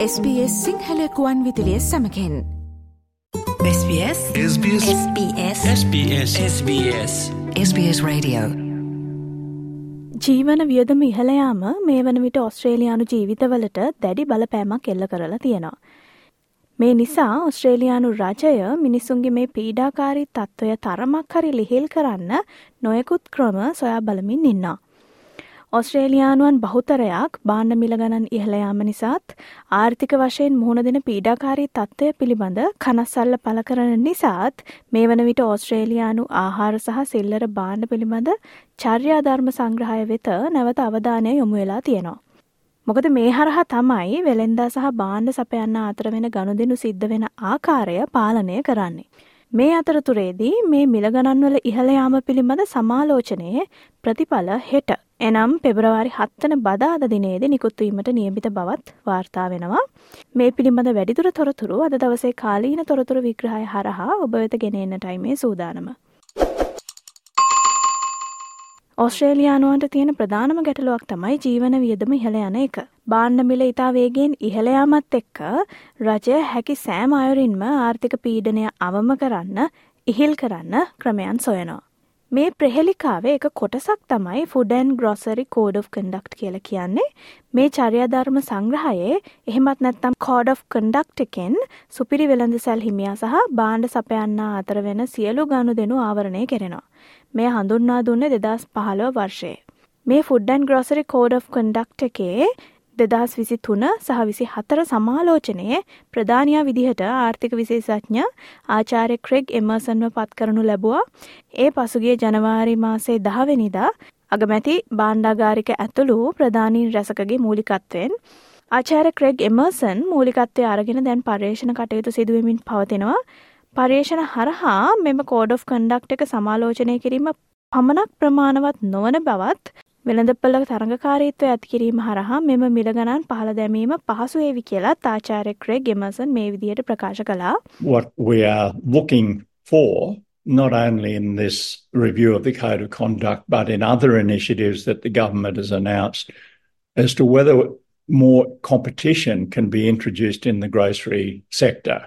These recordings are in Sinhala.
SBS සිංහලකුවන් විදිලිය සමකෙන්. SBS SBS SBS SBS SBS SBS Radio. ජීවන වියදම ඉහළයාම මේ වන විට ඔස්ට්‍රේලයානු ජීවිතවලට දැඩි බලපෑමක් එල්ල කරලා තියෙනවා. මේ නිසා ඔස්ට්‍රේලයානු රජය මිනිසුන්ගේ මේ පීඩාකාරී තත්ත්වය තරමක් හරි ලිහිල් කරන්න නොයකුත් ක්‍රම සොයා බලමින් ඉන්නා. ඔස්ට්‍රේලියානුවන් බහුතරයක් බාණ්ඩ මිල ගණන් ඉහළයාම නිසාත් ආර්ථික වශයෙන් මුහුණ දෙන පීඩාකාරී තත්ත්වය පිළිබඳ කනස්සල්ල පල කරන නිසාත් මේ වන විට ඕස්ට්‍රේලියානු ආහාර සහ සිල්ලර බාණ්ඩ පිළිබඳ චර්යාධර්ම සංග්‍රහය වෙත නැවත අවධානය යොමු වෙලා තියෙනවා. මොකද මේ හරහා තමයි වෙළෙන්දා සහ බාණ්ඩ සපයන්න අතර වෙන ගනුදෙනු සිද්ධ වෙන ආකාරය පාලනය කරන්නේ. මේ අතරතුරේදී මේ මිලගණන්වල ඉහළයාම පිළිබඳ සමාලෝචනයේ ප්‍රතිඵල හෙට එනම් පෙබරවාරි හත්තන බදාද දිනේද නිකුත්වීමට නියමිත බවත් වාර්තා වෙනවා. මේ පිළිබඳ වැඩිදුර තොරතුරු අද දවසේ කාලීන තොරතුරු විග්‍රහය හරහා ඔබ වෙත ගෙනෙන්නටයි මේ සූදානම. ඔස්ට්‍රේලියානුවන්ට තියෙන ප්‍රධානම ගැටලුවක් තමයි ජීවන වියදම ඉහළ යන එක. බාණ්ඩ මිල ඉතා වේගෙන් ඉහළයාමත් එක්ක රජය හැකි සෑම අයුරින්ම ආර්ථික පීඩනය අවම කරන්න ඉහිල් කරන්න ක්‍රමයන් සොයනවා. මේ ප්‍රහෙලිකාවේ එක කොටසක් තමයි food and grocery code of conduct කියල කියන්නේ මේ චර්යාධර්ම සංග්‍රහයේ එහෙමත් නැත්තම් කෝඩ් of කන්ඩක්් එකෙන් සුපිරි වෙළඳ සැල් හිමියා සහ බාණ්ඩ සපයන්නා අතර වෙන සියලු ගණු දෙනු ආවරණය කෙරෙනවා. මේ හඳුන්වා දුන්න දෙදස් පහළව වර්ෂයේ. මේ food and grocery code of conduct එකේ දෙදහස් විසි තුන සහ විසි හතර සමාලෝචනයේ ප්‍රධානයා විදිහට ආර්ථික විශේෂඥ ආචාර්ය ක්‍රෙග් එමර්සන්ව පත් කරනු ලැබවා ඒ පසුගේ ජනවාරි මාසේ දහවෙනිදා අගමැති බාණ්ඩාගාරික ඇතුළු ප්‍රධානීන් රැසකගේ මූලිකත්වෙන් ආචාර ක්‍රෙග් එමර්සන් මූලිකත්වය අරගෙන දැන් පර්යේෂණ කටයුතු සිදුවමින් පවතිනවා පර්යේෂණ හරහා මෙම කෝඩ් of කන්ඩක්් එක සමාලෝචනය කිරීම පමණක් ප්‍රමාණවත් නොවන බවත් වෙළඳපළ තරඟකාරීත්වය ඇතිකිරීම හරහා මෙම මිලගණන් පහළ දැමීම පහසු ඒවි කියලා තාචාර්ය ක්‍රෙග් ගෙමසන් මේ විදිහට ප්‍රකාශ කළා. What we are looking for not only in this review of the Code of Conduct, but in other initiatives that the government has announced as to whether more competition can be introduced in the grocery sector.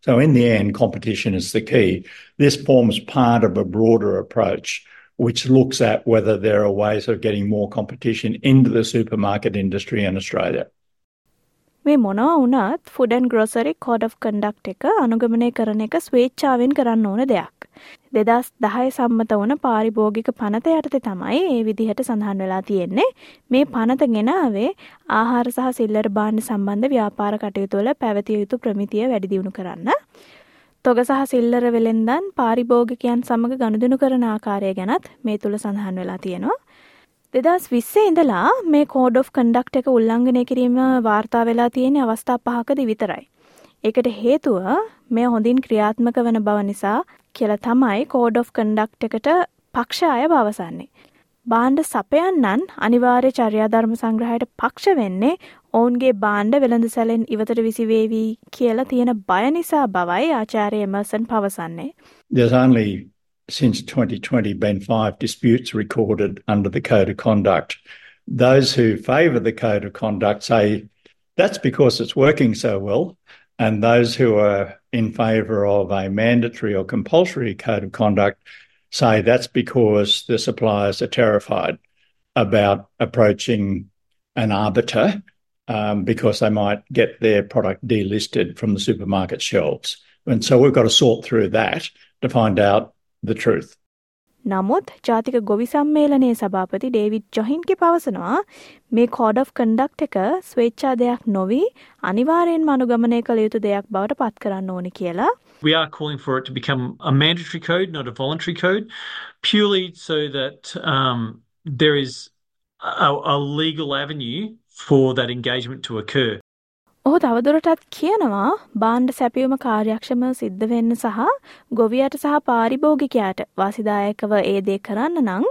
So, in the end, competition is the key. This forms part of a broader approach which looks at whether there are ways of getting more competition into the supermarket industry in Australia. මේ මොනවා වුණත් food and grocery code of conduct එක අනුගමනය කරන එක ස්වේච්චාවෙන් කරන්න ඕන දෙයක්. දෙදස් දහය සම්මත වන පාරිභෝගික පනත යටතේ තමයි ඒ විදිහට සඳහන් වෙලා තියෙන්නේ මේ පනත ගෙනාවේ ආහාර සහ සිල්ලර් බාණ්ඩ සම්බන්ධ ව්‍යාපාර කටයුතුවල පැවතිය යුතු ප්‍රමිතිය වැඩිදියුණු කරන්න. තොග සහ සිල්ලර වෙළෙන්දන් පාරිභෝගිකයන් සමඟ ගණුදනු කරන ආකාරය ගැනත් මේ තුළ සඳහන් වෙලා තියෙනවා. දෙදස් විස්සේ ඉඳලා මේ කෝඩ් of කන්ඩක්් එක උල්ලංඝනය කිරීම වාර්තා වෙලා තියෙන අවස්ථා පහකද විතරයි. එකට හේතුව මේ හොඳින් ක්‍රියාත්මක වන බව නිසා කියල තමයි කෝඩ් of කන්ඩක්් එකට පක්ෂ අය පවසන්නේ. බාණ්ඩ සපයන්නන් අනිවාර්ය චර්යාධර්ම සංග්‍රහයට පක්ෂ වෙන්නේ ඔවුන්ගේ බාණ්ඩ වෙළඳ සැලෙන් ඉවතට විසිවේවී කියලා තියෙන බය නිසා බවයි ආචාර්ය එමර්සන් පවසන්නේ. There's only since 2020 been five disputes recorded under the Code of Conduct. Those who favour the Code of Conduct say that's because it's working so well, and those who are in favour of a mandatory or compulsory Code of Conduct say that's because the suppliers are terrified about approaching an arbiter um, because they might get their product delisted from the supermarket shelves. And so we've got to sort through that to find out the truth. නමුත් ජාතික ගොවි සම්මේලනයේ සභාපති ඩේවිඩ් ජොහින්ගේ පවසනවා මේ කෝඩ් of කන්ඩක්් එක ස්වේච්ඡා දෙයක් නොවී අනිවාර්යෙන්ම අනුගමනය කළ යුතු දෙයක් බවට පත් කරන්න ඕනි කියලා. We are calling for it to become a mandatory code, not a voluntary code, purely so that um, there is a, a legal avenue for that engagement to occur. ඔහු තවදුරටත් කියනවා බාණ්ඩ සැපියුම කාර්යක්ෂම සිද්ධ වෙන්න සහ ගොවියට සහ පාරිභෝගිකයාට වාසිදායකව ඒ දේ කරන්න නං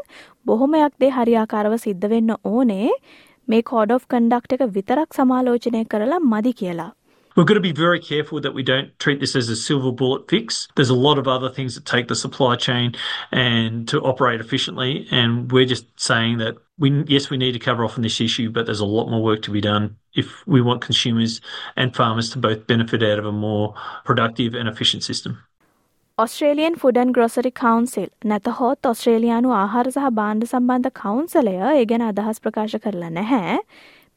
බොහොමයක් දේ හරියාකාරව සිද්ධ වෙන්න ඕනේ මේ කෝඩ් of කන්ඩක්් එක විතරක් සමාලෝචනය කරලා මදි කියලා. We've got to be very careful that we don't treat this as a silver bullet fix. There's a lot of other things that take the supply chain and to operate efficiently. And we're just saying that we, yes, we need to cover off on this issue, but there's a lot more work to be done if we want consumers and farmers to both benefit out of a more productive and efficient system. Australian food and grocery council නැතහොත් ඔස්ට්‍රේලයානු ආහාර සහ බාණ්ඩ සම්බන්ධ කවුන්සලය ඒ ගැන අදහස් ප්‍රකාශ කරලා නැහැ.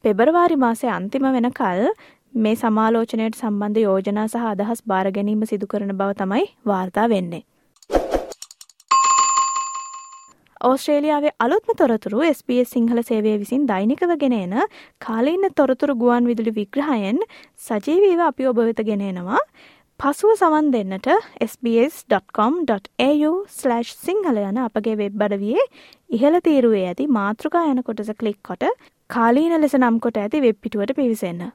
පෙබරවාරි මාසය අන්තිම වෙනකල් මේ සමාලෝචනයට සම්බන්ධ යෝජනා සහ අදහස් භාර ගැනීම සිදු කරන බව තමයි වාර්තා වෙන්නේ. ඕස්ට්‍රේලියාවේ අලුත්ම තොරතුරු SBS සිංහල සේවය විසින් දෛනිකව ගෙනන කාලීන්න තොරතුරු ගුවන් විදුලි විග්‍රහයෙන් සජීවීව අපි ඔබ වෙත ගෙනෙනවා පසුව සවන් දෙන්නට sbs.com.au/ සිංහල යන අපගේ වෙබ් අඩවියේ ඉහළ තීරුවේ ඇති මාතෘකා යන කොටස කලික් කොට කාලීන ලෙස නම් කොට ඇති වෙබ් පිටුවට පිවිසන්න.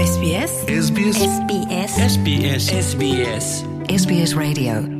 SBS SBS SBS SBS SBS SBS Radio